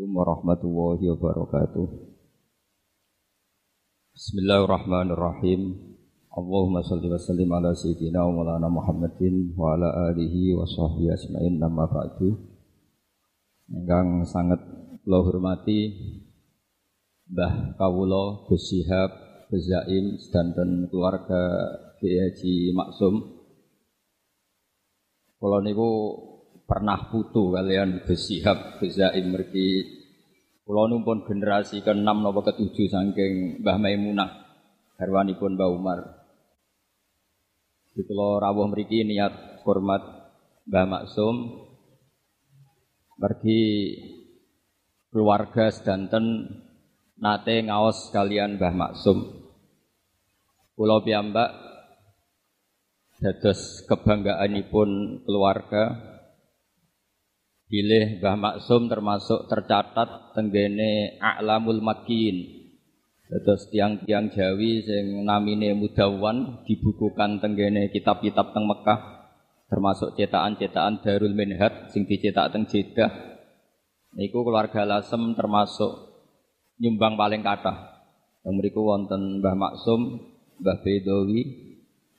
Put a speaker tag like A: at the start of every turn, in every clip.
A: Assalamualaikum warahmatullahi wabarakatuh. Bismillahirrahmanirrahim. Allahumma salli wa sallim ala sayyidina wa maulana Muhammadin wa ala alihi wa sahbihi asma'in nama ba'du. Ingkang sangat kula hormati Mbah Kawula Gus Syihab Gus Zaim sedanten keluarga Kiai Haji Maksum. Kula niku pernah putu kalian Gus Syihab, Gus Zaim mergi kula numpun generasi ke-6 napa ke-7 saking Mbah Maimunah garwanipun Mbah Umar. Di kula rawuh mriki niat hormat Mbah Maksum mergi keluarga sedanten nate ngaos kalian Mbah Maksum. Kula piyambak dados kebanggaanipun keluarga Bilih Mbah Maksum termasuk tercatat tenggene A'lamul Makin. Terus tiang-tiang Jawi sing namine Mudawan dibukukan tenggene kitab-kitab teng Mekah termasuk cetakan-cetakan Darul Minhad sing dicetak teng Jeddah. Niku keluarga Lasem termasuk nyumbang paling kathah. Yang mriku wonten Mbah Maksum, Mbah Bedowi,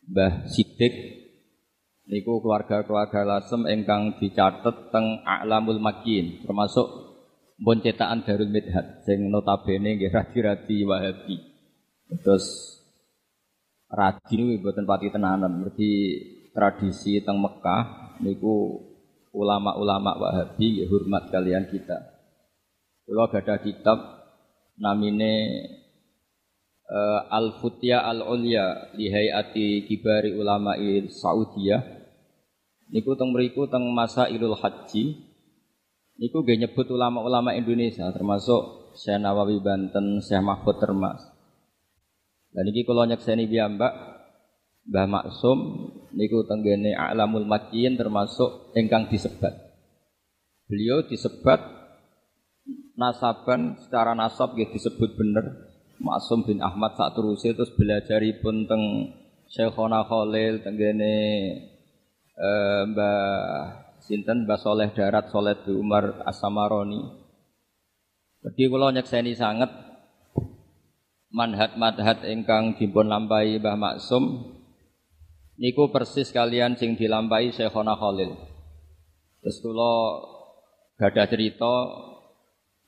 A: Mbah Sidik, niku keluarga-keluarga Lasem ingkang dicatet teng A'lamul Makin termasuk pun cetakan Darul Midhat sing notabene nggih radi-radi Wahabi. Terus radi niku mboten pati tenanan, mergi tradisi teng Mekah niku ulama-ulama Wahabi nggih hormat kalian kita. Kula gadah kitab namine uh, Al-Futya Al-Ulya li Hayati Kibari Ulama'i Saudiyah niku teng mriku teng masa Ilul Haji niku gak nyebut ulama-ulama Indonesia termasuk Syekh Nawawi Banten, Syekh Mahfud Termas. Dan niki kula nyekseni piyambak Mbah Maksum niku tenggene Alamul Makiyin termasuk ingkang disebat. Beliau disebat nasaban secara nasab nggih disebut bener Maksum bin Ahmad saat terusé terus belajaripun teng Syekhona Khalil tenggene Eh, Mbah Sinten Mbah Soleh Darat Soleh di Umar Asamaroni. Jadi kalau nyekseni sangat manhat-manhat ingkang dipun lampahi Mbah Maksum niku persis kalian sing dilampahi Syekhona Khalil. Terus kula gadah cerita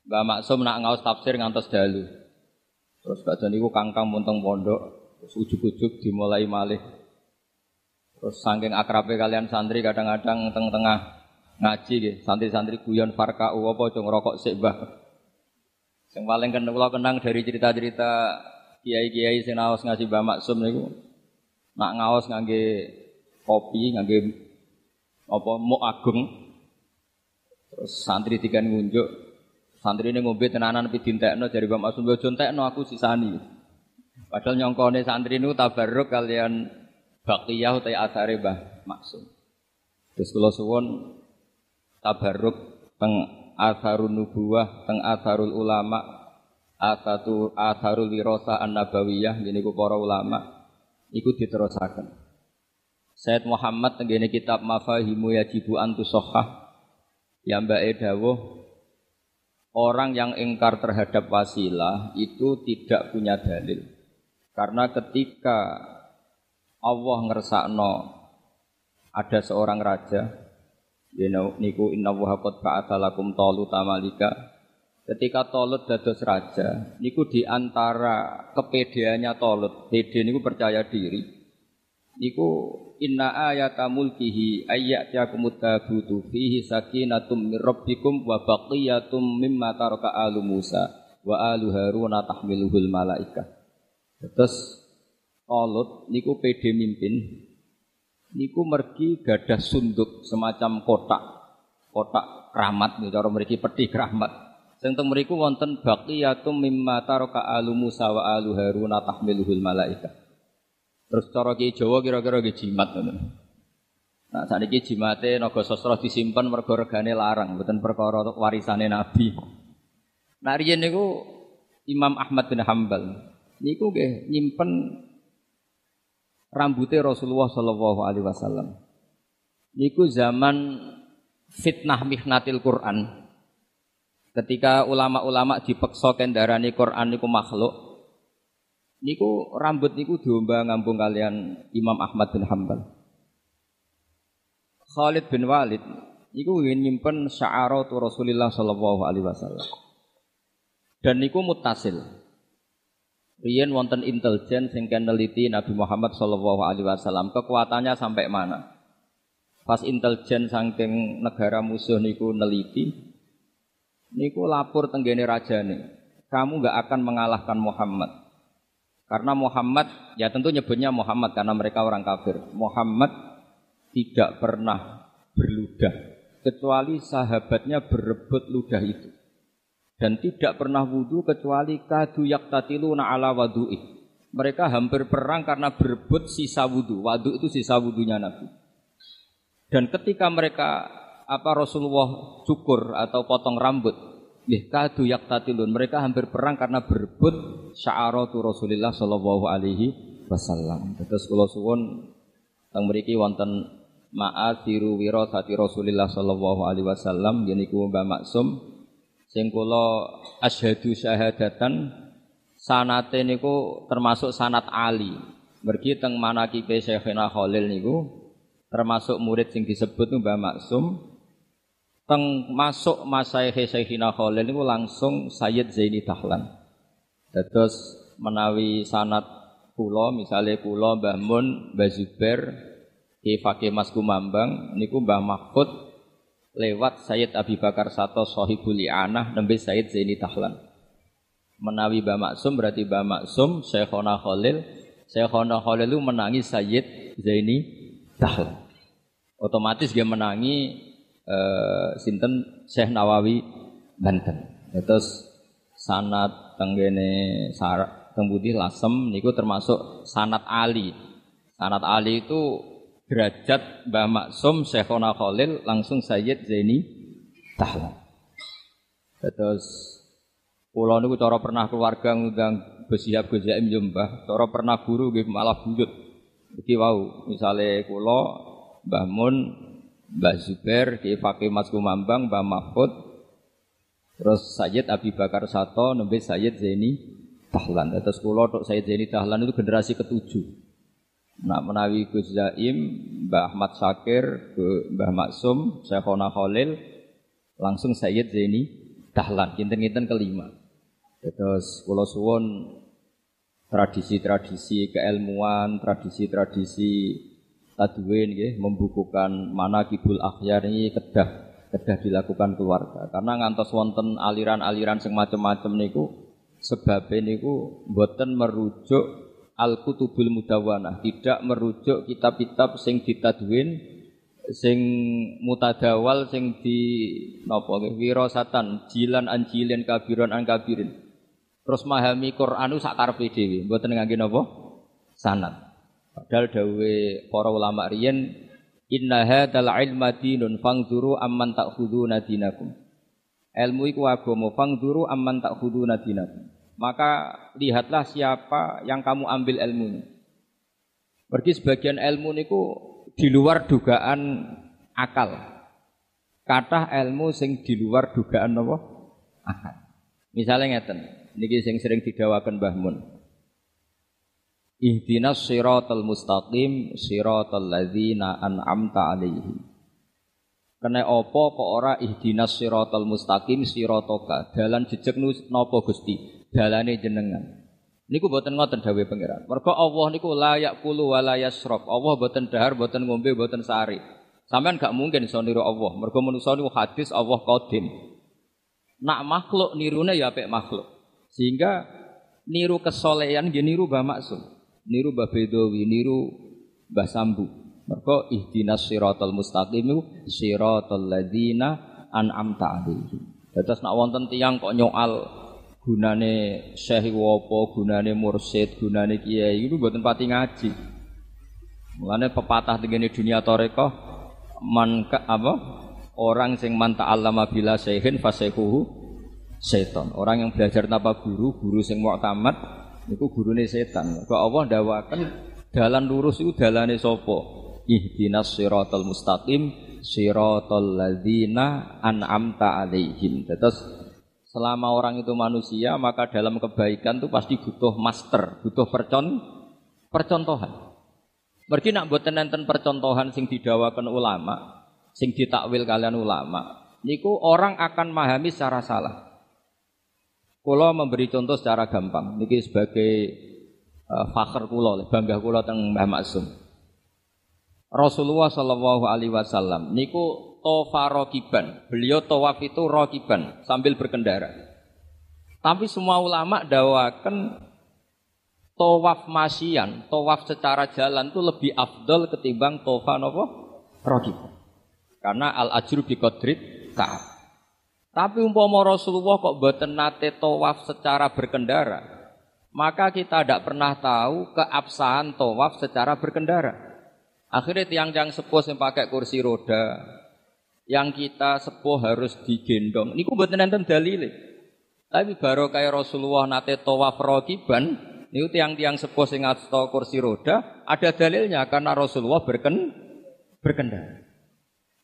A: Mbah Maksum nak ngaos tafsir ngantos dalu. Terus badhe niku kangkang munteng pondok, terus ujug-ujug dimulai malih Terus saking akrabe kalian santri kadang-kadang teng-tengah ngaji gitu. Santri-santri guyon farka apa cung rokok sik Mbah. Yang paling kenal kenang dari cerita-cerita kiai-kiai sing naos ngaji Mbah Maksum niku nak ngaos ngangge kopi, ngangge apa mu agung. Terus santri tiga ngunjuk, santri ini ngombe tenanan tapi dintekno dari Mbah Maksum entekno aku sisani. Padahal nyongkone santri niku tabarruk kalian Baqiyah utai asare Mbah Maksum. Terus kula suwun tabarruk teng asarun nubuwah, teng asarul ulama, asatu asarul wirasa an-nabawiyah ku para ulama iku diterusaken. Said Muhammad tenggene kitab Mafahimu Yajibu Antu Sohah yang Mbak Edawuh orang yang ingkar terhadap wasilah itu tidak punya dalil. Karena ketika Allah ngersakno ada seorang raja ya niku inna wa qad ba'atha lakum talut tamalika ketika Tolut dados raja niku di antara kepedeannya Tolut pede niku percaya diri. Niku inna ayata mulkihi ayyatiyakumut tabutu fihi sakinatum mir rabbikum wa baqiyatum mimma taraka alu Musa wa alu Haruna tahmiluhul malaika. Terus Tolut niku PD mimpin. Niku mergi gadah sunduk semacam kotak kotak keramat nih cara mergi pedih keramat. Sing teng mriku wonten baqiyatum mimma taraka alu Musa wa alu Haruna tahmiluhul malaika. Terus cara ki Jawa kira-kira nggih jimat Nah, saat ini jimate naga sosro disimpan mergo regane larang, bukan perkara warisane Nabi. Nah, riyen niku Imam Ahmad bin Hambal niku nggih nyimpen rambutnya Rasulullah Shallallahu Alaihi Wasallam. Niku zaman fitnah mihnatil Quran. Ketika ulama-ulama dipeksa kendarani Quran niku makhluk, niku rambut niku domba ngambung kalian Imam Ahmad bin Hambal. Khalid bin Walid niku ingin nyimpen sya'aratu Rasulullah sallallahu alaihi wasallam. Dan niku mutasil. Riyen wonten intelijen sing neliti Nabi Muhammad sallallahu alaihi wasallam kekuatannya sampai mana? Pas intelijen saking negara musuh niku neliti, niku lapor tenggene rajane. Kamu nggak akan mengalahkan Muhammad. Karena Muhammad, ya tentu nyebutnya Muhammad karena mereka orang kafir. Muhammad tidak pernah berludah kecuali sahabatnya berebut ludah itu. Dan tidak pernah wudhu kecuali kadu yaktatiluna ala wadu'i. Mereka hampir perang karena berebut sisa wudhu. Wudhu itu sisa wudhunya Nabi. Dan ketika mereka apa Rasulullah cukur atau potong rambut. Nggih kadu yaktatilun. Mereka hampir perang karena berebut sya'aratu Rasulullah sallallahu alaihi wasallam. Terus kula suwun teng mriki wonten ma'athiru wirasati Rasulullah sallallahu alaihi wasallam yeniku Mbah Maksum sing kula asyhadu syahadatan sanate niku termasuk sanat ali. Mergi teng manakibe Syekhina Khalil niku termasuk murid sing disebut Mbah Maksum teng masuk masa Syekhina Khalil niku langsung Sayyid Zaini Dahlan. Terus menawi sanat kula misalnya kula Mbah Mun, Mbah Zubair, Ki Fakih Mas Kumambang niku Mbah Mahfud lewat Sayyid Abi Bakar Sato Sohibul Anah nembe Sayyid Zaini Dahlan. Menawi Mbah Maksum berarti Mbah Maksum Syekhona Khalil, Syekhona Khalil itu menangi Sayyid Zaini Dahlan. Otomatis dia menangi eh, sinten Syekh Nawawi Banten. Terus sanat tenggene sar tembudi lasem niku termasuk sanat Ali. Sanat Ali itu derajat Mbah Maksum Syekhona Khalil langsung Sayyid Zaini Tahlan. Terus pulau niku cara pernah keluarga ngundang Besiap Gojaim yo Mbah, cara pernah guru nggih malah buyut. Iki wau, misale kula Mbah Mun Mbah Zubair, Ki Fakih Mas Kumambang, Mbah Mahfud, terus Sayyid Abi Bakar Sato, nembe Sayyid Zaini Tahlan. Terus kula tok Sayyid Zaini Tahlan itu generasi ketujuh. Nak menawi Gus Zaim, Mbah Ahmad Syakir, Mbah Maksum, Syekhona Khalil, langsung Sayyid Zaini Dahlan, kinten-kinten kelima. Terus kula suwun tradisi-tradisi keilmuan, tradisi-tradisi tadwin ya, membukukan mana kibul akhyar ini kedah kedah dilakukan keluarga. Karena ngantos wonten aliran-aliran sing macam-macam niku sebab niku boten merujuk al kutubul mudawanah, tidak merujuk kitab-kitab sing ditadwin sing mutadawal sing di napa wirasatan jilan anjilin kabiron an kabirin. Terus memahami Qur'anu sak karepe dhewe, mboten ngangge napa? Sanad. Padahal dawe para ulama riyen inna hadzal ilma dinun fangzuru amman ta'khuduna dinakum. Ilmu iku agama fangzuru amman ta'khuduna dinakum. Maka lihatlah siapa yang kamu ambil ilmunya. Pergi sebagian ilmu niku di luar dugaan akal. Kata ilmu sing di luar dugaan apa? Akal. Misalnya ngeten, niki sing sering didawakan Mbah Mun. Ihdinas siratal mustaqim siratal ladzina an'amta alaihim. Kena apa kok ora ihdinas siratal mustaqim siratoka. Dalan jejeg napa Gusti? Dalane jenengan. Niku boten ngoten dawuh pangeran. Mergo Allah niku layak kulu wa la. Allah boten dahar, boten ngombe, boten sari. Sampean gak mungkin iso niru Allah. Mergo manusa niku hadis Allah qadim. Nak makhluk nirune ya apik makhluk. Sehingga niru kesolehan nggih niru Mbah Maksum niru Mbah Bedowi, niru Mbah Sambu. Mergo ihdinas siratal mustaqim iku siratal ladzina an'amta alaihim. Dados nak wonten tiyang kok nyoal gunane syekh wopo, gunane mursyid, gunane kiai itu mboten pati ngaji. Mulane pepatah tengene dunia toreko man apa? Orang sing man ta'allama bila syekhin fasehuhu seton. Orang yang belajar tanpa guru, guru sing mu'tamad Niku gurune setan. Kok Allah dawakan dalan lurus itu dalane sapa? Ihdinas siratal mustaqim siratal ladzina an'amta alaihim. Terus Selama orang itu manusia, maka dalam kebaikan itu pasti butuh master, butuh percon, percontohan. Mergi nak buat nenten percontohan sing didawakan ulama, sing ditakwil kalian ulama, niku orang akan memahami secara salah. Kulo memberi contoh secara gampang. Niki sebagai uh, fakhr kulo, bangga kulo teng Mbah Maksum. Rasulullah Shallallahu Alaihi Wasallam niku tofa rokiban. Beliau tawaf itu rokiban sambil berkendara. Tapi semua ulama dawakan tawaf masyian, tawaf secara jalan itu lebih afdol ketimbang tofa nopo rokiban. Karena al ajru bi kodrit ka'ab. Tapi umpama Rasulullah kok boten nate tawaf secara berkendara, maka kita tidak pernah tahu keabsahan tawaf secara berkendara. Akhirnya tiang-tiang sepuh yang pakai kursi roda, yang kita sepuh harus digendong. Niku mboten enten dalile. Tapi baru kayak Rasulullah nate tawaf rokiban, niku tiang-tiang sepuh sing ngasto kursi roda, ada dalilnya karena Rasulullah berken berkendara.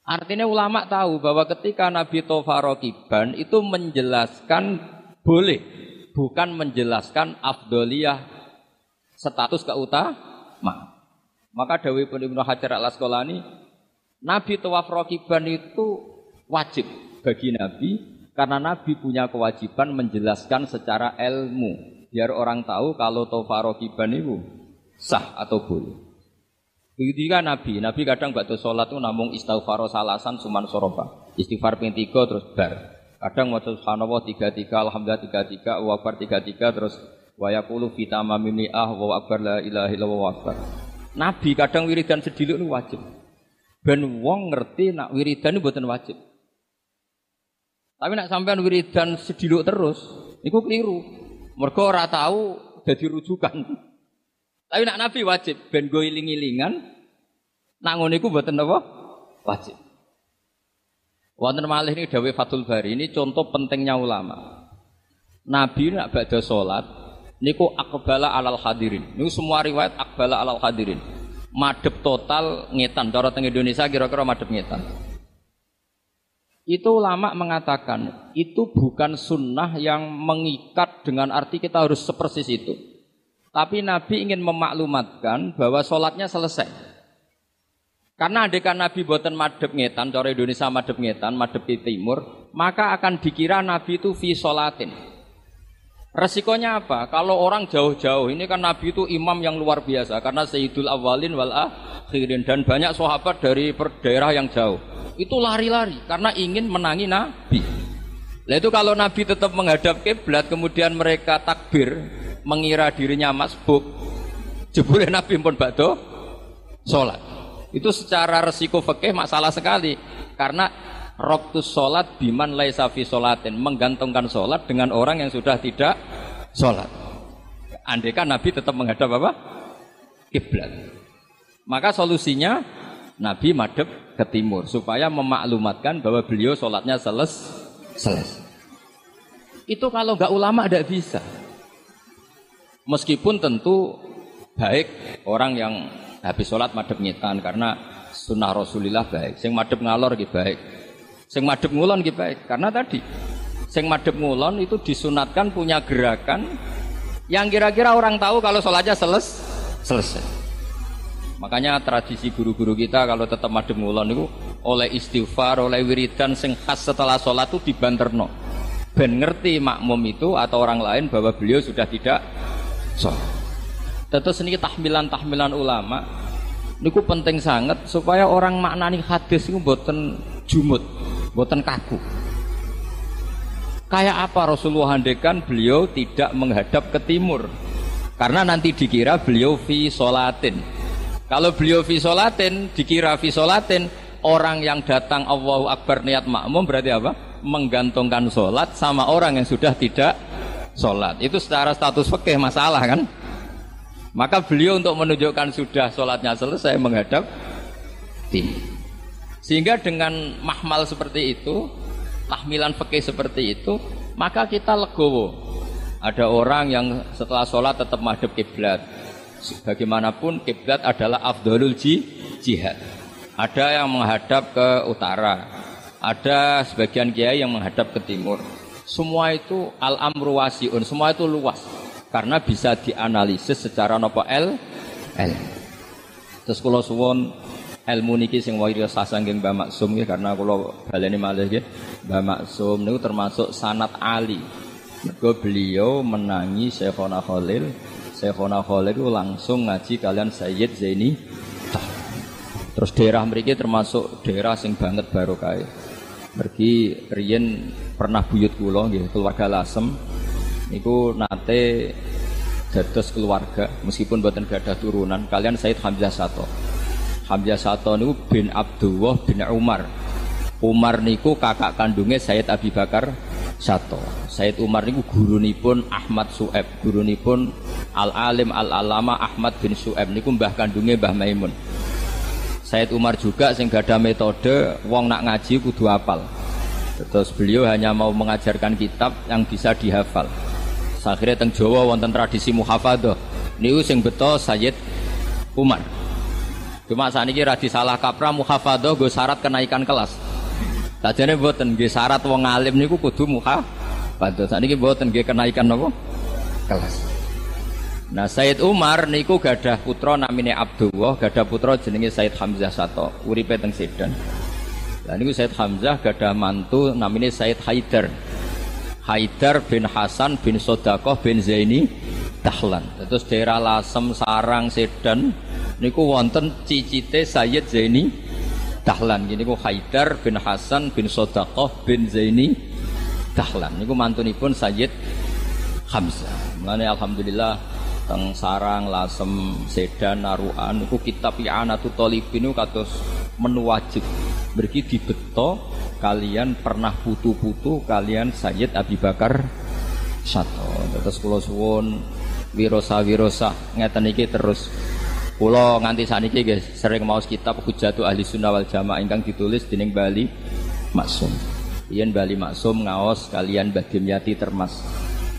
A: Artinya ulama tahu bahwa ketika Nabi Tofa rokiban itu menjelaskan boleh, bukan menjelaskan afdoliyah status keutama. Maka Dawi pun Ibnu Hajar al Asqalani Nabi tawaf rokiban itu wajib bagi Nabi karena Nabi punya kewajiban menjelaskan secara ilmu biar orang tahu kalau tawaf rokiban itu sah atau boleh. Begitu juga Nabi, Nabi kadang waktu sholat itu namun istighfar salasan suman soroba, istighfar ping tiga terus bar. Kadang waktu subhanallah tiga tiga, alhamdulillah tiga tiga, wakbar tiga tiga terus wayakulu fita mamini ah wa akbar la ilaha illallah wa Nabi kadang wiridan sediluk itu wajib. Ben wong ngerti nak wiridan itu buatan wajib. Tapi nak sampean wiridan sediluk terus, itu keliru. Mereka ora tahu jadi rujukan. Tapi nak Nabi wajib, ben go iling-ilingan, nak ngono iku apa? Wajib. Wonten malih ini Dawe Fatul Bari ini contoh pentingnya ulama. Nabi nak badha salat niku akbala alal hadirin. Niku semua riwayat akbala alal hadirin madep total ngetan. Cara teng Indonesia kira-kira madep ngetan. Itu ulama mengatakan itu bukan sunnah yang mengikat dengan arti kita harus sepersis itu. Tapi Nabi ingin memaklumatkan bahwa sholatnya selesai. Karena adekan Nabi buatan madep ngetan, cara Indonesia madep ngetan, madep di timur, maka akan dikira Nabi itu fi sholatin. Resikonya apa? Kalau orang jauh-jauh, ini kan Nabi itu imam yang luar biasa karena Sayyidul Awalin wal Akhirin dan banyak sahabat dari daerah yang jauh. Itu lari-lari karena ingin menangi Nabi. Nah itu kalau Nabi tetap menghadap kiblat kemudian mereka takbir mengira dirinya masbuk, jebule Nabi pun bado sholat. Itu secara resiko fikih masalah sekali karena Roktus sholat biman laisa fi sholatin menggantungkan sholat dengan orang yang sudah tidak sholat. Andai kan Nabi tetap menghadap apa? Kiblat. Maka solusinya Nabi madep ke timur supaya memaklumatkan bahwa beliau sholatnya seles seles. Itu kalau nggak ulama tidak bisa. Meskipun tentu baik orang yang habis sholat madep nyetan karena sunnah Rasulullah baik. Sing madep ngalor gitu baik. Sing madep ngulon gitu baik. Karena tadi sing madep ngulon itu disunatkan punya gerakan yang kira-kira orang tahu kalau sholatnya seles selesai. Makanya tradisi guru-guru kita kalau tetap madep ngulon itu oleh istighfar, oleh wiridan sing khas setelah sholat itu dibanterno. Ben ngerti makmum itu atau orang lain bahwa beliau sudah tidak sholat. Tentu seni tahmilan-tahmilan ulama niku penting sangat supaya orang maknani hadis itu boten jumut. Boten kaku. Kayak apa Rasulullah handekan beliau tidak menghadap ke timur. Karena nanti dikira beliau fi solatin. Kalau beliau fi solatin, dikira fi solatin, orang yang datang Allahu Akbar niat makmum berarti apa? Menggantungkan solat sama orang yang sudah tidak solat. Itu secara status fikih masalah kan? Maka beliau untuk menunjukkan sudah solatnya selesai menghadap timur. Sehingga dengan mahmal seperti itu, tahmilan fikih seperti itu, maka kita legowo. Ada orang yang setelah sholat tetap madhab kiblat. Bagaimanapun kiblat adalah afdolul jihad. Ada yang menghadap ke utara, ada sebagian kiai yang menghadap ke timur. Semua itu al-amru wasiun, semua itu luas. Karena bisa dianalisis secara nopo L, L. Terus kalau ilmu niki sing wairi sasangking Mbah Maksum ya karena kalau baleni malih nggih Mbah Maksum niku termasuk sanat ali. Mergo beliau menangi Syekhona Khalil. Syekhona Khalil itu langsung ngaji kalian Sayyid Zaini. Terus daerah mereka termasuk daerah sing banget barokah. Pergi riyen pernah buyut kula nggih keluarga Lasem niku nate dados keluarga meskipun buatan gadah turunan kalian Said Hamzah Sato Hamzah Sato niku bin Abdullah bin Umar Umar niku kakak kandungnya Said Abi Bakar Sato Said Umar niku pun Ahmad Sueb pun Al Alim Al Alama Ahmad bin Sueb niku mbah kandungnya Mbah Maimun Said Umar juga sing gada metode wong nak ngaji kudu apal Terus beliau hanya mau mengajarkan kitab yang bisa dihafal. Akhirnya teng Jawa wonten tradisi muhafadah. Niku sing beto Sayyid Umar. Cuma saat ini radi salah kaprah muhafadah gue syarat kenaikan kelas. Tajane buatan gue syarat wong alim niku kudu muhafadah. Saat ini buatan gue kenaikan nopo kelas. Nah Sayyid Umar niku gadah putra namine Abdullah, gadah putra jenenge Sayyid Hamzah Sato, uripe teng Sedan. Nah ini Said Hamzah gada mantu namanya Said Haidar. Haidar bin Hasan bin Sodakoh bin Zaini Dahlan. Terus daerah Lasem, Sarang, Sedan niku wonten cicite Sayyid Zaini Dahlan. Gini ku Haidar bin Hasan bin Sodakoh bin Zaini Dahlan. Niku pun Sayyid Hamzah. Mulane alhamdulillah teng Sarang, Lasem, Sedan, Naruan niku kitab I'anatu Talibin kados menu wajib berarti di beto kalian pernah putu-putu kalian Sayyid Abi Bakar satu terus kulo suwun wirosa wirosa ngeten iki terus kulo nganti saniki guys sering mau kitab Hujatu Ahli Sunnah wal Jamaah ingkang ditulis dening Bali Maksum Iyan Bali Maksum ngaos kalian Badim Yati Termas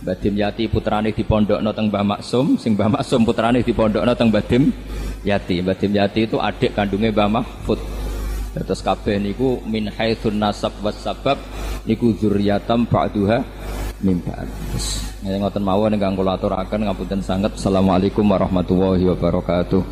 A: Badim Yati putrane di pondok teng Mbah Maksum sing Mbah Maksum putrane di pondok teng Badim Yati Badim Yati itu adik kandungnya Mbah Mahfud Terus kabeh niku min haitsun nasab was sabab niku dzurriyatam ba'duha min ba'd. Terus ngoten mawon ingkang kula aturaken ngapunten sanget. Assalamualaikum warahmatullahi wabarakatuh.